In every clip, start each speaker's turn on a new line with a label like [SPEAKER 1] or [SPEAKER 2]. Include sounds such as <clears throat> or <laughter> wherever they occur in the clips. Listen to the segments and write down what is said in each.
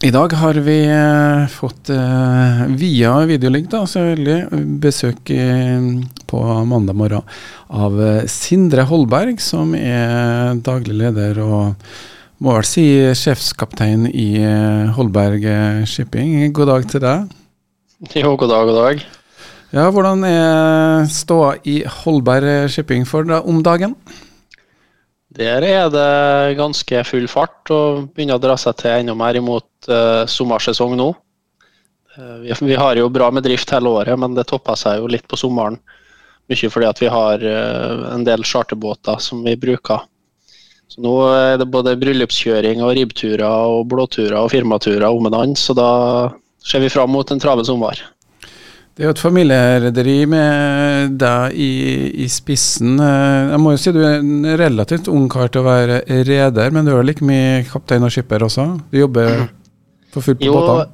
[SPEAKER 1] I dag har vi eh, fått eh, via videolink da, selvfølgelig besøk eh, på mandag morgen av Sindre Holberg, som er daglig leder og må vel si sjefskaptein i Holberg Shipping. God dag til deg.
[SPEAKER 2] Jo, god dag, god dag.
[SPEAKER 1] Ja, Hvordan er ståa i Holberg Shipping for deg om dagen?
[SPEAKER 2] Der er det ganske full fart og begynner å dra seg til enda mer imot uh, sommersesong nå. Uh, vi, vi, har jo bra med drift hele året, men det topper seg jo litt på sommeren. Mye fordi at vi har uh, en del charterbåter som vi bruker. Så nå er det både bryllupskjøring og ribbturer og blåturer og firmaturer om en annen, så da ser vi fram mot en travel sommer.
[SPEAKER 1] Det er jo et familierederi med deg i, i, spissen. Eh, jeg må jo si du er en relativt ung kar til å være reder, men du er like mye kaptein og skipper også? Du jobber for fullt på båtene?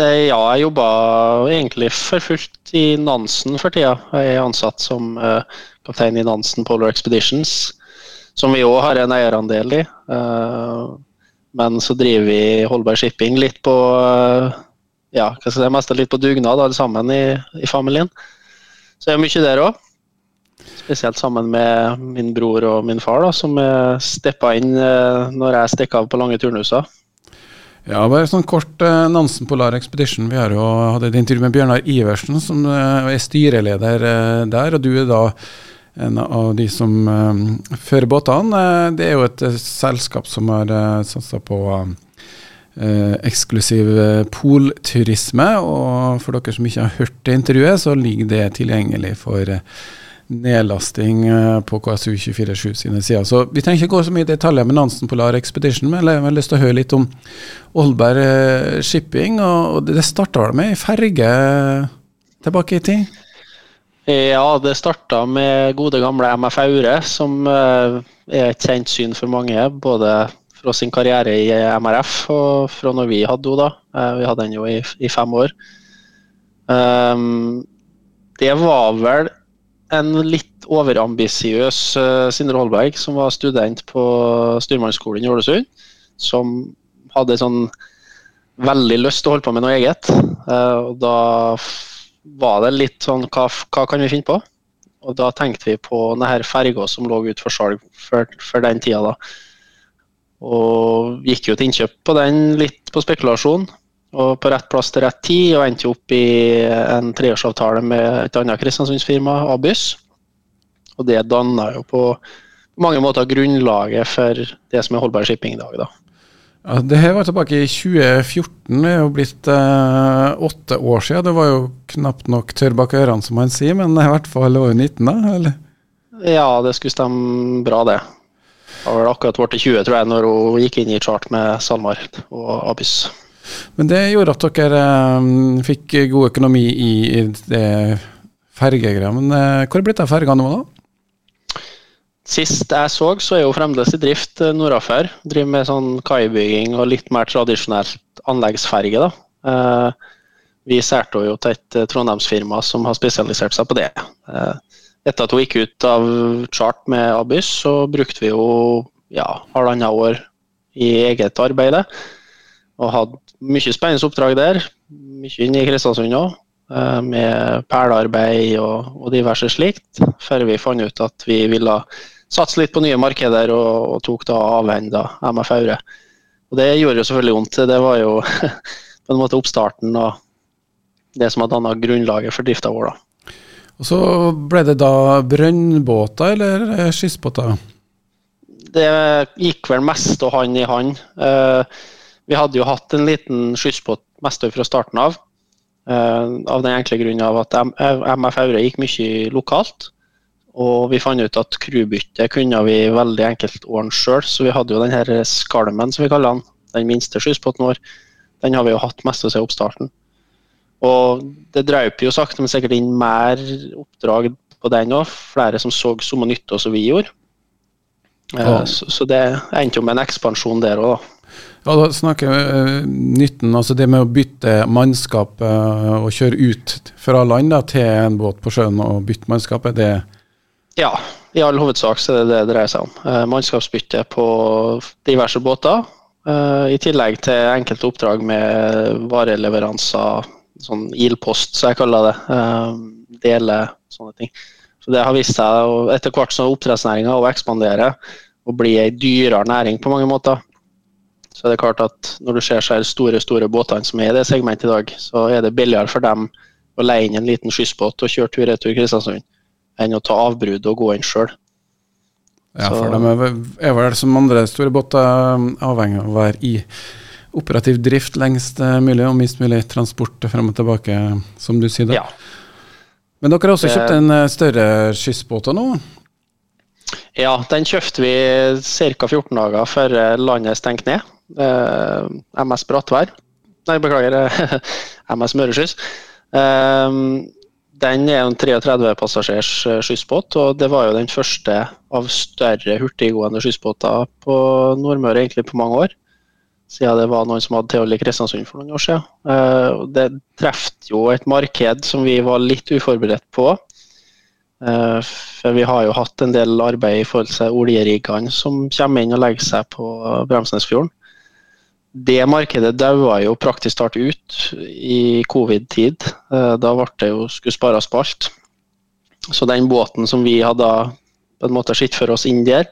[SPEAKER 2] Ja, jeg jobber egentlig for fullt i Nansen for tida. Jeg er ansatt som uh, kaptein i Nansen Polar Expeditions, som vi òg har en eierandel i. Men så driver vi Holberg Shipping litt på ja, hva skal jeg si, mest litt på dugnad alle sammen i, i familien. Så jeg er mye der òg. Spesielt sammen med min bror og min far, da, som steppa inn eh, når jeg stikker av på lange turnuser.
[SPEAKER 1] Ja, bare sånn kort eh, Nansen Polar Expedition. Vi har jo hatt et intervju med Bjørnar Iversen, som eh, er styreleder der. Og du er da en av de som fører båtene. Det er jo et selskap som har satsa på Eh, eksklusiv eh, polturisme. Og for dere som ikke har hørt det intervjuet, så ligger det tilgjengelig for eh, nedlasting eh, på KSU247 sine sider. Så Vi trenger ikke gå så mye i detaljer med Nansen Polar Expedition, men jeg har lyst til å høre litt om eh, Shipping. og Det starta med ei ferge tilbake i tid?
[SPEAKER 2] Ja, det starta med gode gamle MF Aure, som er et kjent syn for mange. Både fra sin karriere i MRF og fra når vi hadde henne. da. Eh, vi hadde henne jo i, i fem år. Um, det var vel en litt overambisiøs uh, Sindre Holberg, som var student på styrmannsskolen i Ålesund. Som hadde sånn veldig lyst til å holde på med noe eget. Uh, og da var det litt sånn hva, hva, kan vi finne på? Og da tenkte vi på denne ferga som lå ute for salg for, for den tida. da og gikk jo til innkjøp på den, litt på spekulasjon. Og på rett plass til rett tid, og endte opp i en treårsavtale med et annet Kristiansundsfirma, Abys. Og det danna jo på mange måter grunnlaget for det som er Holberg Shipping i dag, da.
[SPEAKER 1] Ja, det her var tilbake i 2014, det er jo blitt eh, åtte år siden. Det var jo knapt nok tørr bak ørene, som man sier, men i hvert fall år 19, da? eller?
[SPEAKER 2] Ja, det skulle stemme bra, det. Var vel akkurat blitt 20, tror jeg, når hun gikk inn i chart med SalMar og Abyss.
[SPEAKER 1] Men det gjorde at dere um, fikk god økonomi i, i det fergegreia. Men uh, hvor er det blitt av ferga nå, da?
[SPEAKER 2] Sist jeg så, så er jo fremdeles i drift uh, nordafor. Driver med sånn kaibygging og litt mer tradisjonelt anleggsferge. da. Uh, vi særte jo til et trondheimsfirma som har spesialisert seg på det. Uh, etter at hun gikk ut av chart med Abyss, så brukte vi jo ja, halvannet år i eget arbeid. Og hadde mye spennende oppdrag der. Mye inne i Kristiansund òg. Eh, med perlearbeid og, og, diverse slikt. Før vi fant ut at vi ville satse litt på nye markeder, og, og tok da avhenda MF Aure. Og det gjorde jo selvfølgelig vondt. Det var jo <laughs> på en måte oppstarten og det som har danna grunnlaget for drifta vår. da.
[SPEAKER 1] Og Så ble det da brønnbåter eller eh, skyssbåter?
[SPEAKER 2] Det gikk vel mest og hand i hand. Eh, vi hadde jo hatt en liten skyssbåt mest fra starten av. Eh, av den enkle grunn av at MF Aure gikk mye lokalt. Og vi fant ut at crewbytte kunne vi veldig enkelt ordne sjøl, så vi hadde jo den her Skalmen, som vi kaller den. Den minste skyssbåten vår. Den har vi jo hatt mest av siden oppstarten. Og det drøp jo sakte, men sikkert inn mer oppdrag på den òg. Flere som så samme nytte som vi gjorde. Eh, ja. Så, så, det endte jo med en ekspansjon der òg, da.
[SPEAKER 1] Ja, da snakker uh, nytten, altså det med å bytte mannskap uh, og kjøre ut fra land da, til en båt på sjøen og bytte mannskap, er det
[SPEAKER 2] Ja, i all hovedsak så er det det det dreier seg om. Uh, mannskapsbytte på diverse båter. I tillegg til enkelte oppdrag med vareleveranser, sånn ildpost, som jeg kaller det. Dele sånne ting. Så Det har vist seg og etter hvert som oppdrettsnæringa ekspanderer og blir ei dyrere næring på mange måter. Så er det klart at når du ser så store store båtene som er i det segmentet i dag, så er det billigere for dem å leie inn en liten skyssbåt og kjøre tur-retur Kristiansund, enn å ta avbrudd og gå inn sjøl.
[SPEAKER 1] Ja, for de er vel som andre store båter avhengig av å være i operativ drift lengst mulig og minst mulig transport frem og tilbake, som du sier. da.
[SPEAKER 2] Ja.
[SPEAKER 1] Men dere har også kjøpt en eh, større skyssbåt nå?
[SPEAKER 2] Ja, den kjøpte vi ca. 14 dager før landet stengte ned. Eh, MS Brattvær. Nei, beklager, <laughs> MS Møreskyss. Eh, den er en 33 passasjers skyssbåt, og det var jo den første av større hurtiggående skyssbåter på Nordmøre egentlig på mange år siden det var noen som hadde Teol i Kristiansund for noen år siden. Uh, det treffer jo et marked som vi var litt uforberedt på. Uh, for vi har jo hatt en del arbeid i forhold til oljeriggene som kommer inn og legger seg på Bremsnesfjorden. Det markedet daua jo praktisk talt ut i covid-tid. Uh, da ble det jo skulle spares på alt. Så den båten som vi hadde på en måte sett for oss inn der,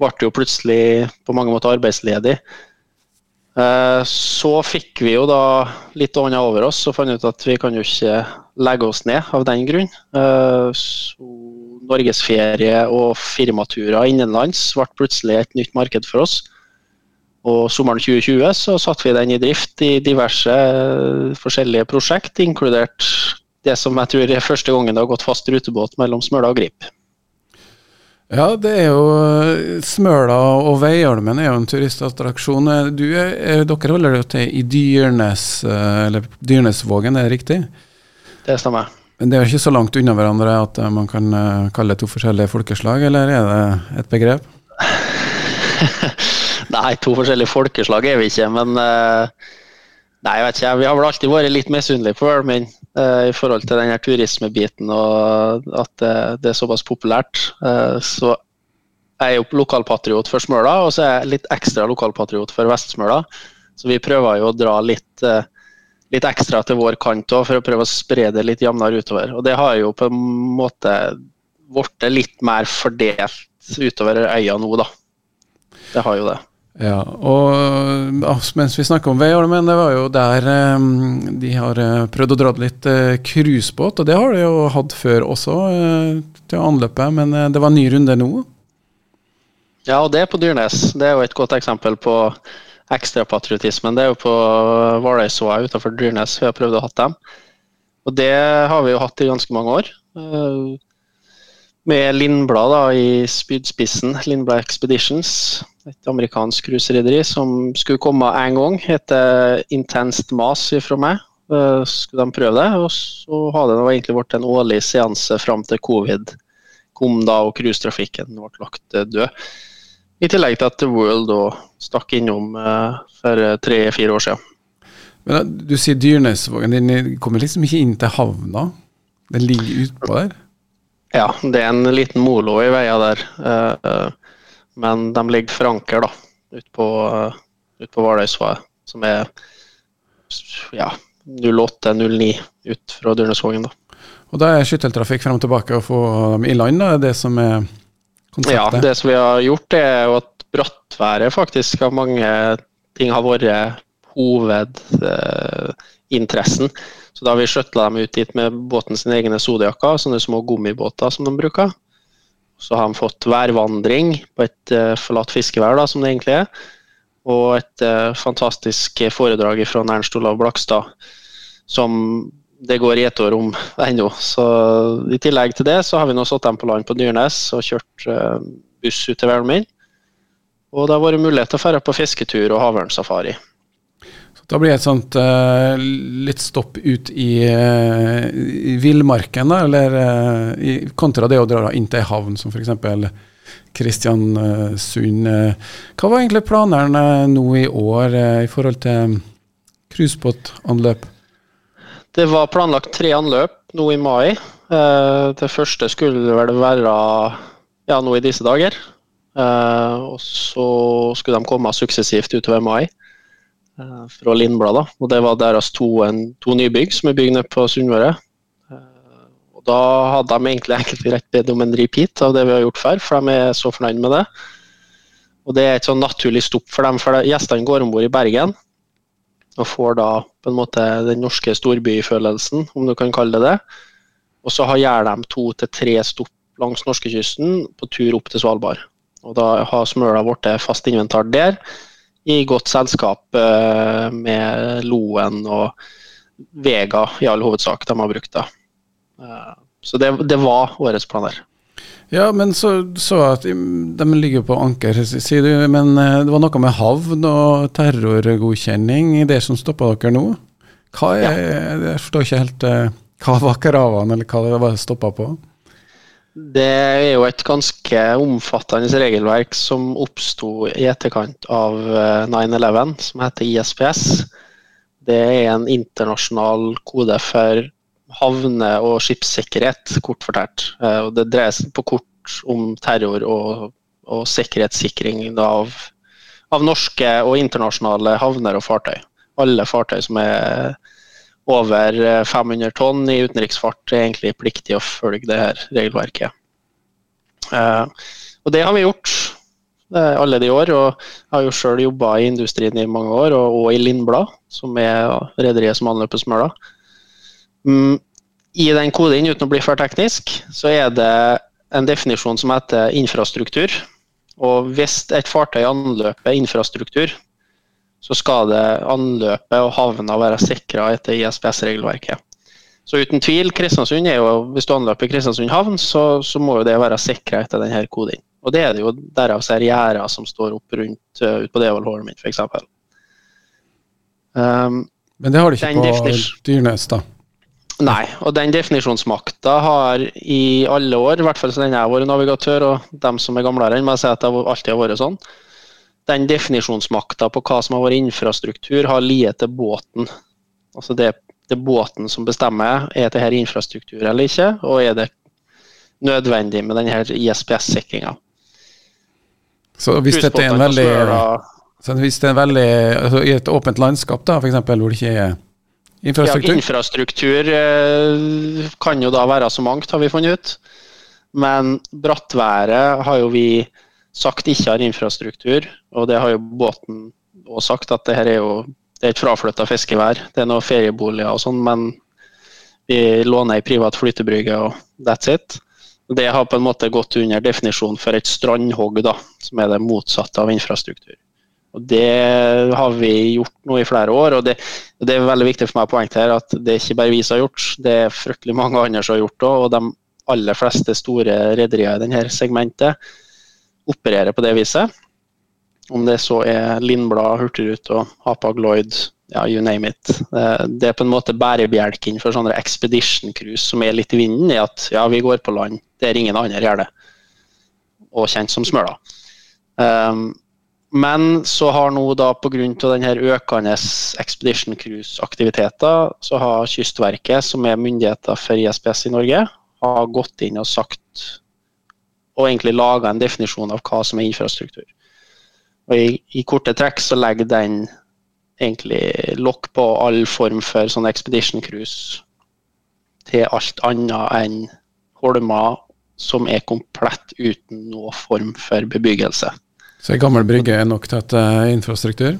[SPEAKER 2] ble jo plutselig på mange måter arbeidsledig. Eh, så fikk vi jo da litt ånda over oss og fant ut at vi kan jo ikke legge oss ned av den grunn. Eh, Norgesferie og firmaturer innenlands ble plutselig et nytt marked for oss. Og sommeren 2020 så satte vi den i drift i diverse eh, forskjellige prosjekt, inkludert det som jeg tror er første gangen det har gått fast rutebåt mellom Smøla og Grip.
[SPEAKER 1] Ja, det er jo eh, Smøla og Veiholmen er jo en turistattraksjon. Eh, du, er, dere holder jo til i Dyrnes, eh, eller Dyrnesvågen, er det riktig?
[SPEAKER 2] Det stemmer.
[SPEAKER 1] Men det er jo ikke så langt unna hverandre at man kan kalle det to forskjellige folkeslag, eller er det et begrep? <laughs>
[SPEAKER 2] nei, to forskjellige folkeslag er vi ikke, men Nei, jeg vet ikke. Vi har vel alltid vært litt misunnelige på Ølmen uh, i forhold til denne turismebiten og at det, det er såpass populært. Uh, så jeg er jo lokalpatriot for Smøla, og så er jeg litt ekstra lokalpatriot for Vest-Smøla. Så vi prøver jo å dra litt, litt ekstra til vår kant òg, for å prøve å spre det litt jevnere utover. Og det har jo på en måte blitt litt mer fordelt utover øya nå, da. Det har jo det.
[SPEAKER 1] Ja, og altså, mens vi snakker om Veiholmen, det var jo der um, de har uh, prøvd å dra litt cruisebåt, uh, og det har de jo hatt før også, uh, til anløpet, men det var en ny runde nå?
[SPEAKER 2] Ja, og det er på Dyrnes. Det er jo et godt eksempel på ekstrapatriotismen. Det er jo på Hvaløysåa utenfor Dyrnes vi har prøvd å ha dem. Og det har vi jo hatt i ganske mange år. Med Lindblad da, i spydspissen, Lindblad Expeditions et amerikansk cruiserederi som skulle komme en gang. Heter Intenst Mas fra meg. Uh, skulle de prøve det. Og så hadde det egentlig vært en årlig seanse fram til covid kom da og cruisetrafikken ble lagt død. I tillegg til at The World da stakk innom uh, for tre-fire år siden.
[SPEAKER 1] Men Du sier Dyrnesvågen, den kommer liksom ikke inn til havna? Den ligger utpå der?
[SPEAKER 2] Ja, det er en liten molo i veia der. Uh, men de ligger for anker da, ute på, ut på Valøysvaet, som er ja, 08-09 ut fra Dyrnesvågen. da.
[SPEAKER 1] Og da er skytteltrafikk frem og tilbake og få dem i land, da, det som er konseptet?
[SPEAKER 2] Ja, det som vi har gjort, er jo at brattværet faktisk av mange ting har vært hovedinteressen. Eh, så da har vi skjøtla dem ut dit med båten sine egne Zodiaker, sånne små gummibåter som de bruker. Så har de fått værvandring på et uh, forlatt fiskevær, da, som det egentlig er. Og et uh, fantastisk foredrag fra Ernst Olav Blakstad, som det går i ett år om ennå. Så I tillegg til det så har vi nå satt dem på land på Dyrnes og kjørt uh, buss ut til Velmin. Og det har vært mulighet til å dra på fisketur og havørnsafari.
[SPEAKER 1] Da blir det et sånt uh, litt stopp ut i, uh, i villmarken, eller uh, kontra det å dra inn til ei havn, som f.eks. Kristiansund. hva var egentlig planene nå i år i forhold til cruisebåtanløp?
[SPEAKER 2] Det var planlagt tre anløp nå i mai. det første skulle vel være ja, nå i disse dager. og så skulle de komme suksessivt utover mai fra Lindbladet. Og det var deres to, en, to nybygg som er bygd nede på Sunnmøre. Og da hadde de egentlig enkelt rett bedt om en repeat av det vi har gjort før, for de er så fornøyd med det. Og det er et sånn naturlig stopp for dem, for gjestene går om bord i Bergen og får da på en måte den norske storbyfølelsen, om du kan kalle det det. Og så gjør de to til tre stopp langs norskekysten på tur opp til Svalbard. Og da har Smøla blitt fast inventar der, i godt selskap eh, med Loen og Vega i all hovedsak de har brukt. da. Eh, så det, det var årets planer.
[SPEAKER 1] Ja, men så så at de ligger på anker, sier du. Men eh, det var noe med havn og terrorgodkjenning i det som stoppa dere nå? Hva er, ja. Jeg forstår ikke helt Hva var kravene, eller hva det var stoppa på?
[SPEAKER 2] Det er jo et ganske omfattende regelverk som oppsto i etterkant av 9-11, eh, som heter ISPS. Det er en internasjonal kode for havne- og skipssikkerhet, kort fortalt. Eh, det dreier seg på kort om terror og, og sikkerhetssikring av, av, norske og internasjonale havner og fartøy. Alle fartøy som er over 500 eh, tonn i utenriksfart, er egentlig pliktig å følge det her regelverket. Uh, og det har vi gjort uh, alle de år. og Jeg har jo sjøl jobba i industrien i mange år, og i Lindblad, som er rederiet som anløper Smøla. Mm, I den koden, uten å bli for teknisk, så er det en definisjon som heter infrastruktur. Og hvis et fartøy anløper infrastruktur, så skal det anløpet og havna være sikra etter ISPS-regelverket. Så uten tvil, Kristiansund er jo, hvis du anløper Kristiansund havn, så, så må jo det være sikra etter denne koden. Og det er det jo derav ser gjerder som står opp rundt uh, ut på Devold-Holmen f.eks.
[SPEAKER 1] Um, Men det har de ikke på Dyrnes, da?
[SPEAKER 2] Nei, og den definisjonsmakta har i alle år, i hvert fall så lenge jeg har vært navigatør, og dem som er gamlere enn meg, sier at det alltid har vært sånn. Den definisjonsmakta på hva som har vært infrastruktur, har liet til båten. Altså det, det båten som bestemmer er dette infrastruktur eller ikke, og er det nødvendig med denne ISPS-sikringa.
[SPEAKER 1] Så hvis dette er en veldig, så hvis det er en veldig altså I et åpent landskap, da, f.eks., hvor det ikke er Infrastruktur?
[SPEAKER 2] Ja, infrastruktur eh, kan jo da være så mangt, har vi funnet ut. Men brattværet har jo vi sagt ikke har infrastruktur, og det har jo båten òg sagt, at det her er jo det er et fraflytta fiskevær. Det er noen ferieboliger og sånn, men vi låner ei privat flytebrygge og that's it. Det har på en måte gått under definisjonen for et strandhogg, da, som er det motsatte av infrastruktur. Og Det har vi gjort nå i flere år, og det, det er veldig viktig for meg å poengtere at det er ikke bare vi som har gjort, det er fryktelig mange andre som har gjort det. Og de aller fleste store rederier i denne segmentet opererer på det viset. Om det så er Lindblad, Hurtigrute, Hapag Lloyd, ja, you name it. Det er på en måte bærebjelken for sånne expedition cruise som er litt i vinden, i at ja, vi går på land der ingen andre gjør det. Og kjent som Smøla. Um, men så har nå da pga. denne økende Expedition Cruise-aktiviteter, så har Kystverket, som er myndigheter for ISPS i Norge, har gått inn og sagt og egentlig laga en definisjon av hva som er infrastruktur. Og i, i korte trekk så legger den egentlig lokk på all form for sånn Expedition Cruise til alt annet enn holmer som er komplett uten noen form for bebyggelse.
[SPEAKER 1] Så ei gammel brygge er nok til at det er infrastruktur?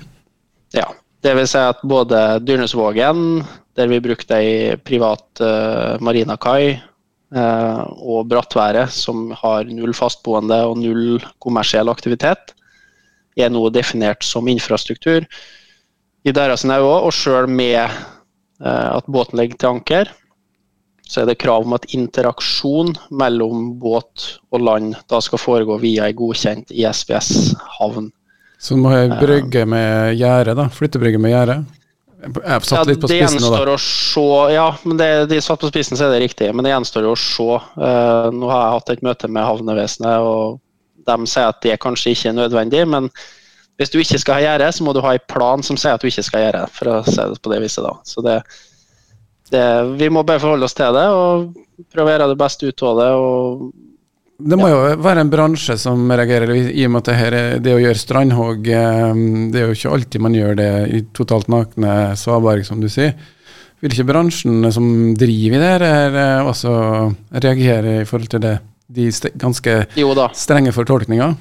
[SPEAKER 2] Ja. Det vil si at både Dyrnesvågen, der vi brukte ei privat uh, marinakai, uh, og Brattværet, som har null fastboende og null kommersiell aktivitet, er nå definert som infrastruktur i deres øyne òg. Og sjøl med uh, at båten ligger til anker, så er det krav om at interaksjon mellom båt og land da skal foregå via ei godkjent ISBS-havn.
[SPEAKER 1] Så må jeg brygge med gjerde, da? Flyttebrygge med gjerde? Jeg satt litt på spissen nå, da.
[SPEAKER 2] Se, ja, men det, de satt på spissen, så er det riktig. Men det gjenstår jo å se. Uh, nå har jeg hatt et møte med havnevesenet, og de sier at det kanskje ikke er nødvendig. Men hvis du ikke skal ha gjerde, så må du ha en plan som sier at du ikke skal gjøre det, for å si det på det viset. da. Så det, det, vi må bare forholde oss til det og prøve å gjøre det beste ut av det. og
[SPEAKER 1] Det må jo være en bransje som reagerer, i og med at det, her, det å gjøre strandhogg Det er jo ikke alltid man gjør det i totalt nakne svaberg, som du sier. Vil ikke bransjen som driver i det her, også reagere i forhold til det, de ganske strenge fortolkninger?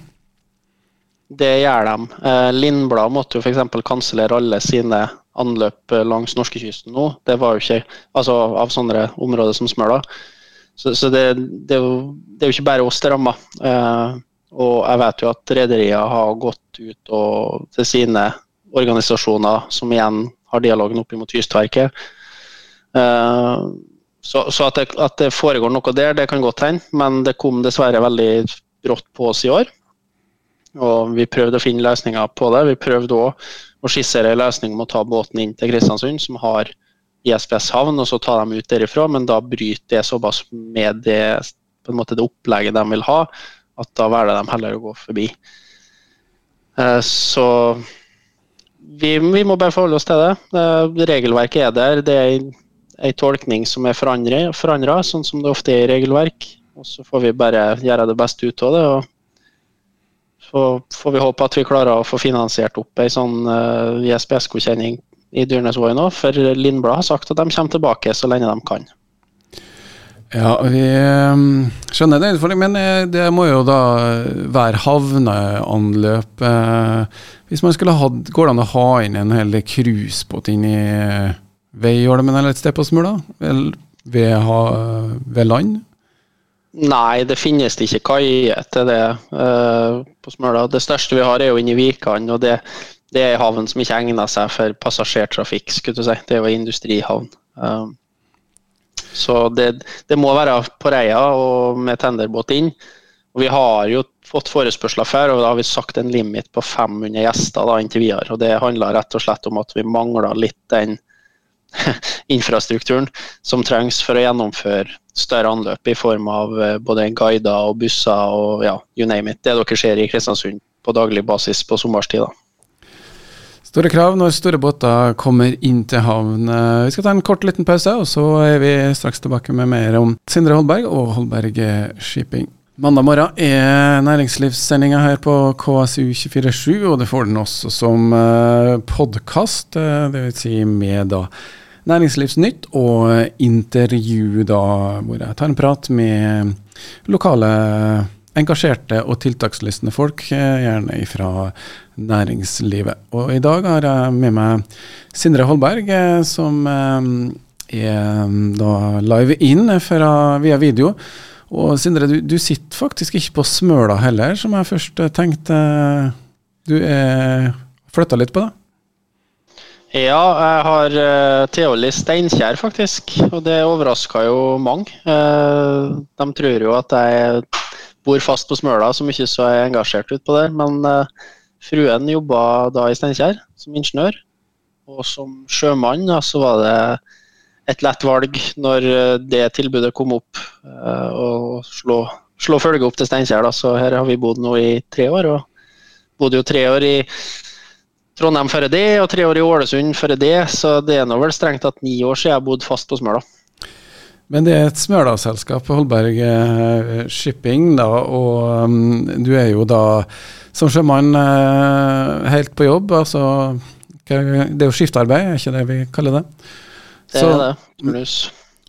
[SPEAKER 2] Det gjør de. Eh, Lindblad måtte jo f.eks. kansellere alle sine anløp langs norskekysten nå. Det var jo ikke altså av sånne områder som Smøla. Så, så det, det, er jo, det, er jo, ikke bare oss det rammer. Eh, og jeg vet jo at rederier har gått ut og, til sine organisasjoner, som igjen har dialogen opp mot Kystverket. Eh, så, så at, det, at, det, foregår noe der, det kan godt hende, men det kom dessverre veldig brått på oss i år. Og vi prøvde å finne løsninger på det. Vi prøvde òg å skissere en løsning om å ta båten inn til Kristiansund, som har ISPS havn, og så ta dem ut derifra. Men da bryter det såpass med det, på en måte det opplegget de vil ha, at da velger de heller å gå forbi. Eh, så vi, vi må bare forholde oss til det. Eh, regelverket er der. Det er en tolkning som er forandra, sånn som det ofte er i regelverk. Og så får vi bare gjøre det beste ut av det. og så får vi håpe at vi klarer å få finansiert opp ei sånn eh, ISPS-godkjenning i Dyrnesvågen nå, for Lindblad har sagt at de kommer tilbake så lenge de kan.
[SPEAKER 1] Ja, vi skjønner skjønner det, men eh, det må jo da være havneanløp. Uh, hvis man skulle hatt, Går det an å ha inn en hel cruisebåt inn i Veiholmen eller et sted på Smula? Ved, ved land?
[SPEAKER 2] Nei, det finnes det ikke kaier til det uh, på Smøla. Det største vi har er jo inne i Vikan, og det, det er havn som ikke egner seg for passasjertrafikk. skulle du si. Det er jo industrihavn. Um, så det, det, må være på Reia og med tenderbåt inn. Og Vi har jo fått forespørsler før, og da har vi sagt en limit på 500 gjester da, inntil videre. og Det handler rett og slett om at vi mangler litt den <laughs> infrastrukturen som trengs for å gjennomføre større anløp i form av eh, både guider og busser og ja, you name it. Det dere ser i Kristiansund på daglig basis på sommerstid.
[SPEAKER 1] Store krav når store båter kommer inn til havn. Eh, vi skal ta en kort liten pause, og så er vi straks tilbake med mer om Sindre Holberg og Holberg Shipping. Mandag morgen er næringslivssendinga her på KSU247, og det får den også som det podkast. Dvs. Si med da Næringslivsnytt og intervju, da, hvor jeg tar en prat med lokale engasjerte og tiltakslystne folk, eh, gjerne fra næringslivet. Og i dag har jeg med meg Sindre Holberg, eh, som eh, er da live inn fra, via video. Og Sindre, du, du, sitter faktisk ikke på Smøla heller, som jeg først tenkte. Du er flytta litt på det?
[SPEAKER 2] Ja, jeg har uh, Theoli Steinkjer, faktisk. Og det overraska jo mange. Uh, de tror jo at jeg bor fast på Smøla, som ikke så er engasjert utpå der. Men uh, fruen jobba da i Steinkjer som ingeniør. Og som sjømann da, så var det et lett valg når det tilbudet kom opp, å slå, slå følge opp til Steinkjer. Så her har vi bodd nå i tre år. og bodde jo tre år i Trondheim før det, og tre år i Ålesund før det. Så det er nå vel strengt tatt ni år siden jeg har bodd fast på Smøla.
[SPEAKER 1] Men det er et Smøla-selskap, Holberg eh, Shipping, da, og um, du er jo da som sjømann uh, helt på jobb. altså Det er jo skiftarbeid, er ikke det vi kaller det?
[SPEAKER 2] Det er det. pluss.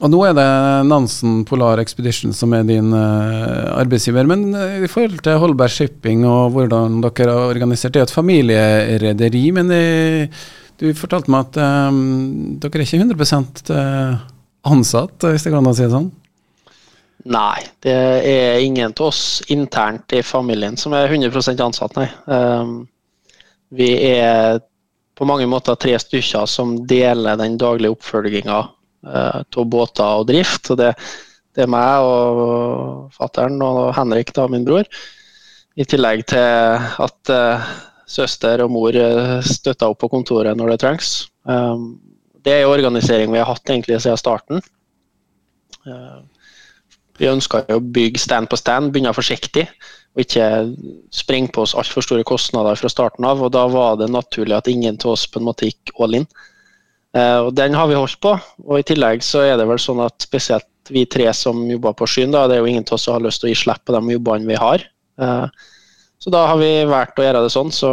[SPEAKER 1] Og nå er det Nansen Polar Expedition som er din uh, arbeidsgiver. Men uh, i forhold til Holberg Shipping og hvordan dere har organisert, det er et familierederi. Men det, du fortalte meg at um, dere er ikke 100 ansatt, hvis det kan å si det sånn?
[SPEAKER 2] Nei, det er ingen av oss internt i familien som er 100 ansatt, nei. Um, vi er på mange måter tre stykker som deler den daglige oppfølginga av eh, båter og drift. og det, det er meg og fattern og Henrik, da, min bror. I tillegg til at uh, søster og mor støtter opp på kontoret når det trengs. Um, det er organisering vi har hatt egentlig siden starten. Uh, vi ønska å bygge stand på stand, begynne forsiktig og ikke sprenge på oss altfor store kostnader fra starten av. og Da var det naturlig at ingen av oss på en måte gikk all in. Uh, og Den har vi holdt på. og I tillegg så er det vel sånn at spesielt vi tre som jobber på Skyen. Da. Det er jo ingen av oss som har lyst til å gi slipp på de jobbene vi har. Så da har vi valgt å gjøre det sånn. Så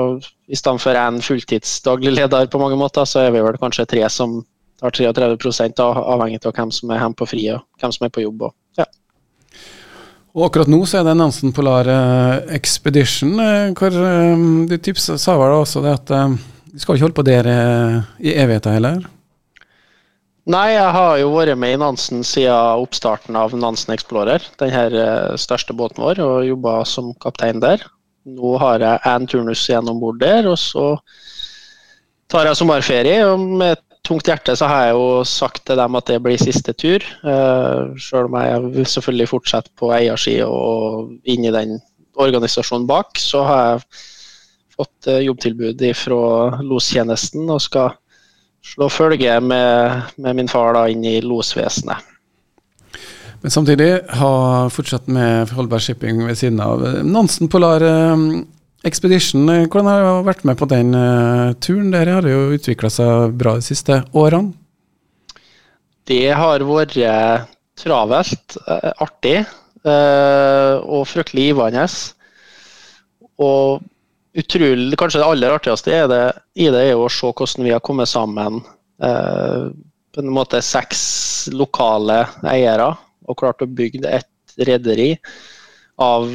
[SPEAKER 2] i stedet for en fulltidsdaglig leder på mange måter, så er vi vel kanskje tre som tar 33 avhengig av hvem som er hjemme på fri og hvem som er på jobb. Og, ja.
[SPEAKER 1] og akkurat nå så er det Nansen Polar eh, Expedition. Eh, hvor eh, Du tipsa sa vel også det at du skal ikke holde på der i evigheter heller?
[SPEAKER 2] Nei, jeg har jo vært med i Nansen siden oppstarten av Nansen Explorer, den største båten vår, og jobba som kaptein der. Nå har jeg én turnus igjen om bord der, og så tar jeg sommerferie. og Med tungt hjerte så har jeg jo sagt til dem at det blir siste tur. Uh, selv om jeg vil selvfølgelig fortsette på eiersida og inn i den organisasjonen bak, så har jeg fått uh, jobbtilbud fra lostjenesten og skal slå følge med, med min far da inn i losvesenet.
[SPEAKER 1] Men samtidig ha fortsatt med Holberg Shipping ved siden av. Nansen Polar Expedition, eh, hvordan har du vært med på den uh, turen? Dere har jo utvikla seg bra de siste årene?
[SPEAKER 2] Det har vært travelt, artig og fryktelig givende. Og utrolig, kanskje det aller artigste er det, i det er å se hvordan vi har kommet sammen. på en måte seks lokale eiere og klart å bygge et rederi av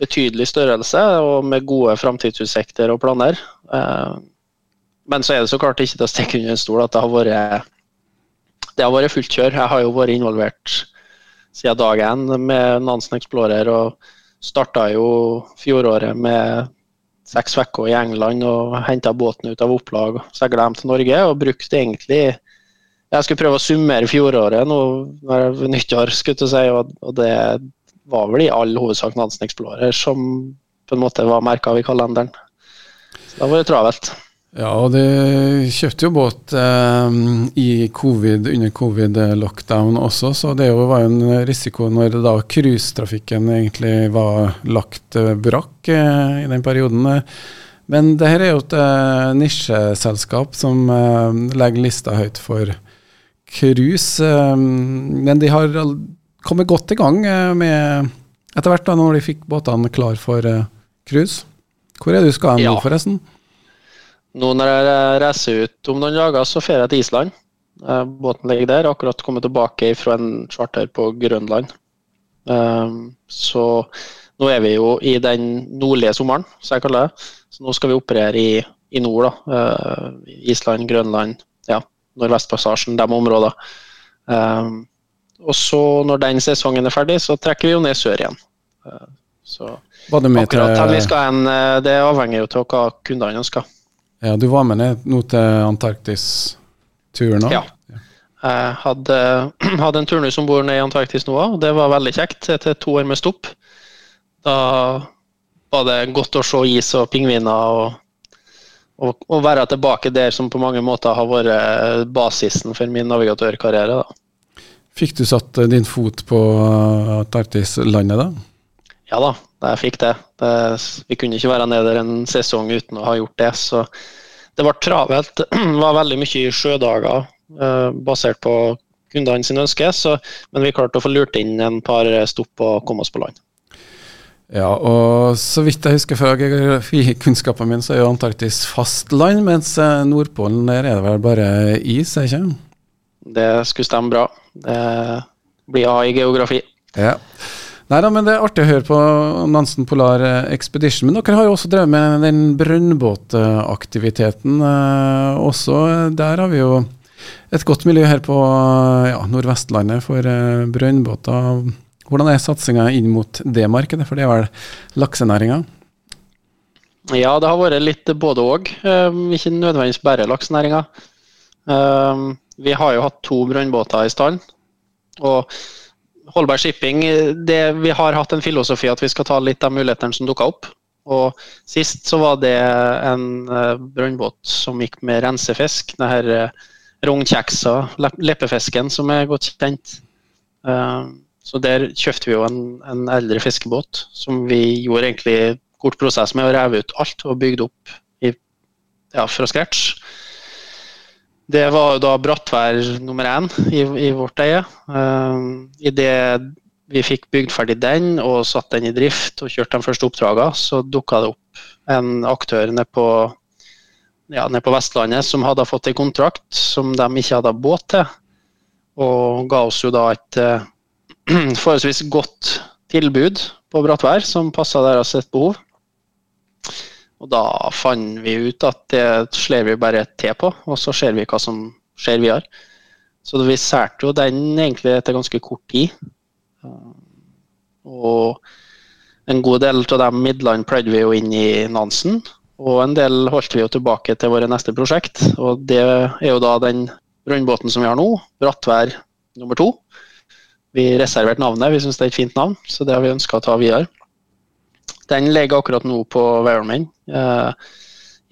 [SPEAKER 2] betydelig størrelse og med gode framtidsutsikter og planer. Eh, men så er det så klart ikke til å stikke under en stol at det har vært det har vært fullt kjør. Jeg har jo vært involvert siden dag én med Nansen Explorer og starta jo fjoråret med seks uker i England og henta båten ut av opplag og seila hjem til Norge. Og brukte egentlig Jeg skulle prøve å summere fjoråret nå ved nyttår, skulle jeg si, og det var vel i all hovedsak Nansen Explorer som på en måte var merka av i kalenderen. Så da var det travelt.
[SPEAKER 1] Ja, og du kjøpte jo båt eh, i covid, under covid-lockdown også, så det var jo en risiko når da cruisetrafikken egentlig var lagt eh, brakk eh, i den perioden. Men det her er jo et eh, nisjeselskap som eh, legger lista høyt for cruise. Eh, men de har kommet godt i gang eh, med etter hvert da når de fikk båtene klar for cruise. Hvor er du skal hen nå, forresten?
[SPEAKER 2] Nå når jeg reiser ut om noen dager, så drar jeg til Island. Båten ligger der. Akkurat kommet tilbake fra en charter på Grønland. Så nå er vi jo i den nordlige sommeren, som jeg kaller det. Så nå skal vi operere i, i nord. da. Island, Grønland, ja, Nordvestpassasjen, de områdene. Og så når den sesongen er ferdig, så trekker vi jo ned sør igjen. Uh, så akkurat hvor vi skal hen, eh, det avhenger jo av hva kundene ønsker.
[SPEAKER 1] Ja, Du var med ned nå til Antarktis-turen òg?
[SPEAKER 2] Ja. Jeg hadde, <clears throat> hadde en turnus om bord ned i Antarktis nå òg, og det var veldig kjekt etter to år med stopp. Da var det godt å se is og pingviner og, og være tilbake der som på mange måter har vært basisen for min navigatørkarriere. da.
[SPEAKER 1] Fikk du satt eh, din fot på eh, Antarktis-landet da?
[SPEAKER 2] Ja da, jeg fikk det. det. Vi kunne ikke være nede en sesong uten å ha gjort det. Så det ble travelt. <clears throat> Det var veldig mye sjødager eh, basert på kundene sine ønsker. Så, men vi klarte å få lurt inn en par stopp og komme oss på land.
[SPEAKER 1] Ja, og så vidt jeg husker fra geografikunnskapen min, så er jo Antarktis fastland, mens Nordpolen der er det vel bare is, er ikke
[SPEAKER 2] Det skulle stemme bra. Det blir A i geografi.
[SPEAKER 1] Ja. Nei da, men Det er artig å høre på Nansen Polar Expedition. Men dere har jo også drevet med den brønnbåtaktiviteten eh, også. Der har vi jo et godt miljø her på ja, Nordvestlandet for eh, brønnbåter. Hvordan er satsinga inn mot det markedet, for det er vel laksenæringa?
[SPEAKER 2] Ja, det har vært litt både òg. Eh, ikke nødvendigvis bare laksenæringa. Eh, vi har jo hatt to brønnbåter i stand. Og Holberg Shipping det, Vi har hatt en filosofi at vi skal ta litt av mulighetene som dukka opp. Og Sist så var det en uh, brønnbåt som gikk med rensefisk. Det her uh, rognkjeksa, leppefisken, som er godt kjent. Så der kjøpte vi jo en, en, eldre fiskebåt som vi gjorde egentlig kort prosess med å reve ut alt og bygde opp i, ja, fra scratch. Det var jo da Brattvær nummer én i, i vårt eie. Uh, Idet vi fikk bygd ferdig den og satt den i drift og kjørt de første oppdragene, så dukka det opp en aktør nede på, ja, ned på Vestlandet som hadde fått en kontrakt som de ikke hadde båt til, og ga oss jo da et uh, <clears throat> forholdsvis godt tilbud på Brattvær som passa deres et behov. Og da fant vi ut at det slår vi bare til på, og så ser vi hva som skjer videre. Så vi særte jo den egentlig etter ganske kort tid. Og en god del av de midlene pløyde vi jo inn i Nansen. Og en del holdt vi jo tilbake til våre neste prosjekt. Og det er jo da den brønnbåten som vi har nå, Brattvær nummer to. Vi reserverte navnet, vi syns det er et fint navn, så det har vi ønska å ta videre. Den ligger akkurat nå på Weyerman. Eh,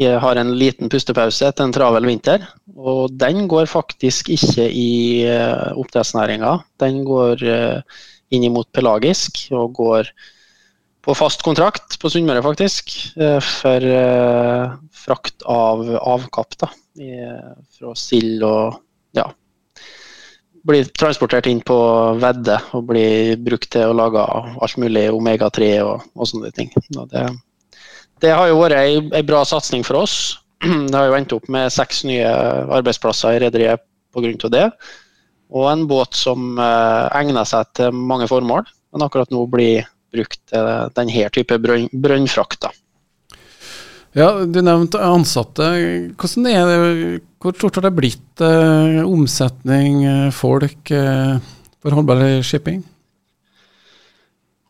[SPEAKER 2] jeg har en liten pustepause etter en travel vinter. Og den går faktisk ikke i eh, oppdrettsnæringa. Den går eh, inn mot pelagisk og går på fast kontrakt på Sunnmøre, faktisk. For frakt av avkapp da, fra sild og ja, blir transportert inn på vedde og blir brukt til å lage alt mulig omega-3 og, og, sånne ting. Og det, det, har jo vært ei, bra satsing for oss. <clears throat> Det har jo endt opp med seks nye arbeidsplasser i rederiet pga. det. Og en båt som eh, egner seg til mange formål, men akkurat nå blir brukt til denne type brønn, brønnfrakter.
[SPEAKER 1] Ja, Du nevnte ansatte. Hvordan er det, Hvor stort har det blitt? Eh, omsetning, eh, folk eh, for holdbar shipping?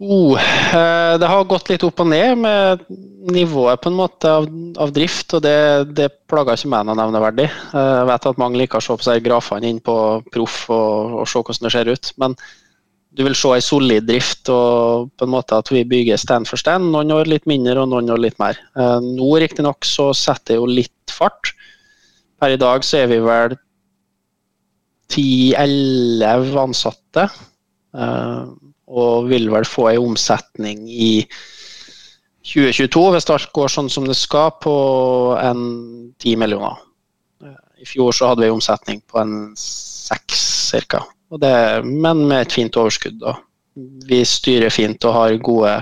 [SPEAKER 2] Oh, eh, det har gått litt opp og ned med nivået på en måte av, av drift, og det, det plager ikke meg noe nevneverdig. Eh, jeg vet at mange liker å se på seg grafene inn på Proff og, og se hvordan det ser ut. men du vil se ei solid drift og på en måte at vi bygger stand for stand. Noen år litt mindre og noen år litt mer. Eh, nå riktignok så setter det jo litt fart. Per i dag så er vi vel 10-11 ansatte. Eh, og vil vel få ei omsetning i 2022, hvis alt går sånn som det skal, på en 10 millioner. Eh, I fjor så hadde vi omsetning på en 6 ca. Det, men med et fint overskudd. Da. Vi styrer fint og har gode,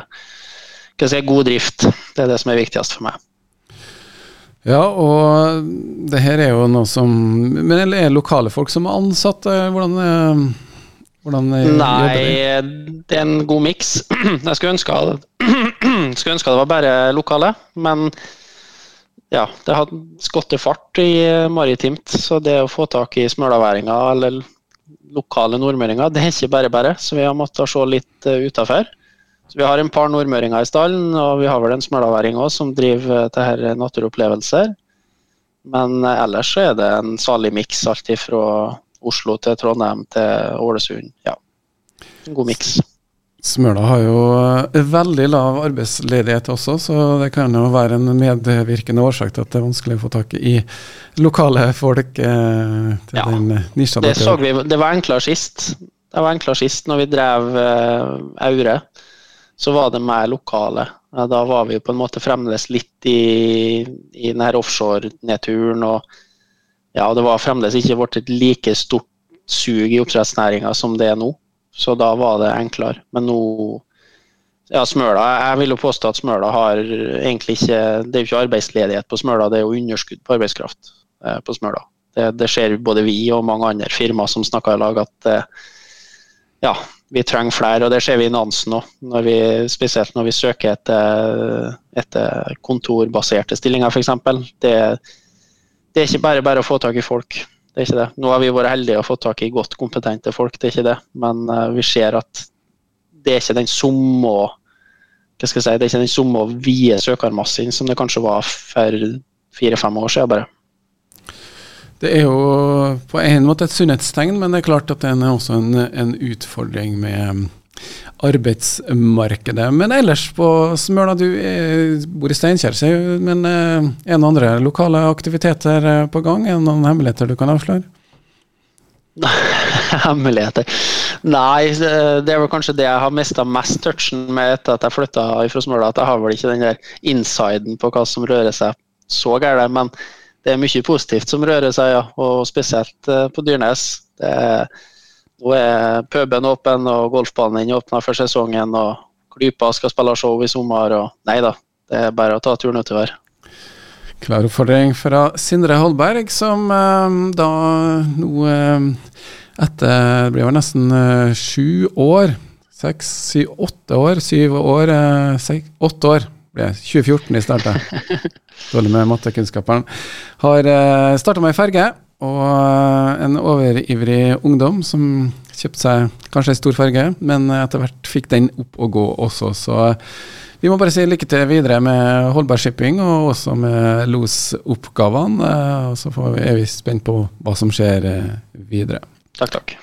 [SPEAKER 2] si, god drift. Det er det som er viktigst for meg.
[SPEAKER 1] Ja, og det her er jo noe som Men er det lokale folk som er ansatt? Hvordan, hvordan
[SPEAKER 2] Nei, det er en god miks. <clears throat> Jeg skulle ønske, <clears throat> skulle ønske det var bare lokale, men ja, det har skutt fart i maritimt. Så det å få tak i smølaværinger eller lokale nordmøringer. Det er ikke bare bare, så vi har måttet se litt uh, utafor. Vi har en par nordmøringer i stallen, og vi har vel en smølaværing òg som driver til her naturopplevelser. Men uh, ellers så er det en salig miks, alt fra Oslo til Trondheim til Ålesund. Ja, en god miks.
[SPEAKER 1] Smøla har jo eh, veldig lav arbeidsledighet også, så det kan jo være en medvirkende årsak til at det er vanskelig å få tak i lokale folk eh, til
[SPEAKER 2] ja, den nisja. Det, vi, det var enklere sist. Det var enklere sist når vi drev eh, Aure. Så var det mer lokale. Da var vi på en måte fremdeles litt i, i denne offshore-nedturen. og ja, Det var fremdeles ikke blitt et like stort sug i oppdrettsnæringa som det er nå. Så da var det enklere. Men nå ja, Smøla, Jeg vil jo påstå at Smøla har egentlig ikke Det er jo ikke arbeidsledighet på Smøla, det er jo underskudd på arbeidskraft eh, på Smøla. Det, det ser både vi og mange andre firmaer som snakker i lag at eh, ja, vi trenger flere. Og det ser vi i Nansen òg, spesielt når vi søker etter, etter kontorbaserte stillinger f.eks. Det, det er ikke bare bare å få tak i folk. Det er ikke det. Nå har vi vært heldige og fått tak i godt kompetente folk, det er ikke det. Men uh, vi ser at det er ikke den samme hva skal jeg si, det er ikke den samme vide søkermassen som det kanskje var for fire-fem år siden. bare.
[SPEAKER 1] Det er jo på en måte et sunnhetstegn, men det er klart at det er også en, en utfordring med arbeidsmarkedet. Men ellers på Smøla, du er, bor i Steinkjer, men eh, er det noen andre lokale aktiviteter eh, på gang? Er det noen hemmeligheter du kan avsløre? <laughs>
[SPEAKER 2] hemmeligheter? Nei, det er vel kanskje det jeg har mista mest touchen med etter at jeg flytta fra Smøla. At jeg har vel ikke den der insiden på hva som rører seg så gærent. Men det er mye positivt som rører seg, ja. Og spesielt på Dyrnes. Det er, nå er puben åpen, og golfbanen åpna for sesongen. og Klypa skal spille show i sommer. og Nei da, det er bare å ta turen utover.
[SPEAKER 1] Klar oppfordring fra Sindre Holberg, som eh, da nå eh, etter Det blir vel nesten eh, sju år Seks, syv, åtte år. Syv år, seks, åtte år ble 2014 i starta. <laughs> Dårlig med mattekunnskapene. Har eh, starta med ferge, og en overivrig ungdom som kjøpte seg kanskje ei stor farge, men etter hvert fikk den opp å gå også, så vi må bare si lykke til videre med Holberg Shipping og også med losoppgavene. Og så er vi spent på hva som skjer videre.
[SPEAKER 2] Takk, takk.